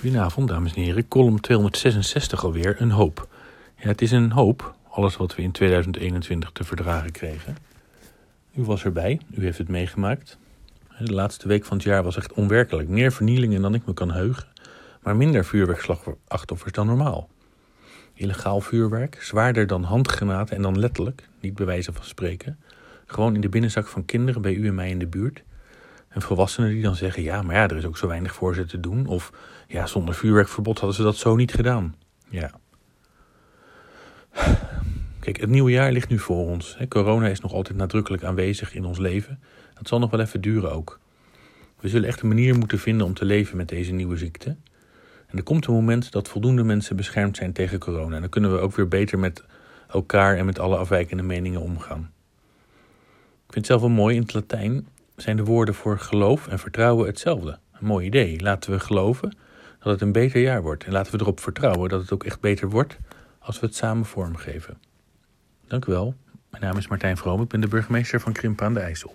Goedenavond, dames en heren. Column 266 alweer, een hoop. Ja, het is een hoop, alles wat we in 2021 te verdragen kregen. U was erbij, u heeft het meegemaakt. De laatste week van het jaar was echt onwerkelijk. Meer vernielingen dan ik me kan heugen, maar minder vuurwerkslachtoffers dan normaal. Illegaal vuurwerk, zwaarder dan handgranaten en dan letterlijk, niet bij wijze van spreken. Gewoon in de binnenzak van kinderen bij u en mij in de buurt. En volwassenen die dan zeggen: ja, maar ja, er is ook zo weinig voor ze te doen. Of ja, zonder vuurwerkverbod hadden ze dat zo niet gedaan. Ja. Kijk, het nieuwe jaar ligt nu voor ons. Corona is nog altijd nadrukkelijk aanwezig in ons leven. Dat zal nog wel even duren ook. We zullen echt een manier moeten vinden om te leven met deze nieuwe ziekte. En er komt een moment dat voldoende mensen beschermd zijn tegen corona. En dan kunnen we ook weer beter met elkaar en met alle afwijkende meningen omgaan. Ik vind het zelf wel mooi in het Latijn zijn de woorden voor geloof en vertrouwen hetzelfde. Een mooi idee. Laten we geloven dat het een beter jaar wordt. En laten we erop vertrouwen dat het ook echt beter wordt als we het samen vormgeven. Dank u wel. Mijn naam is Martijn Vroom. Ik ben de burgemeester van Krimpen aan de IJssel.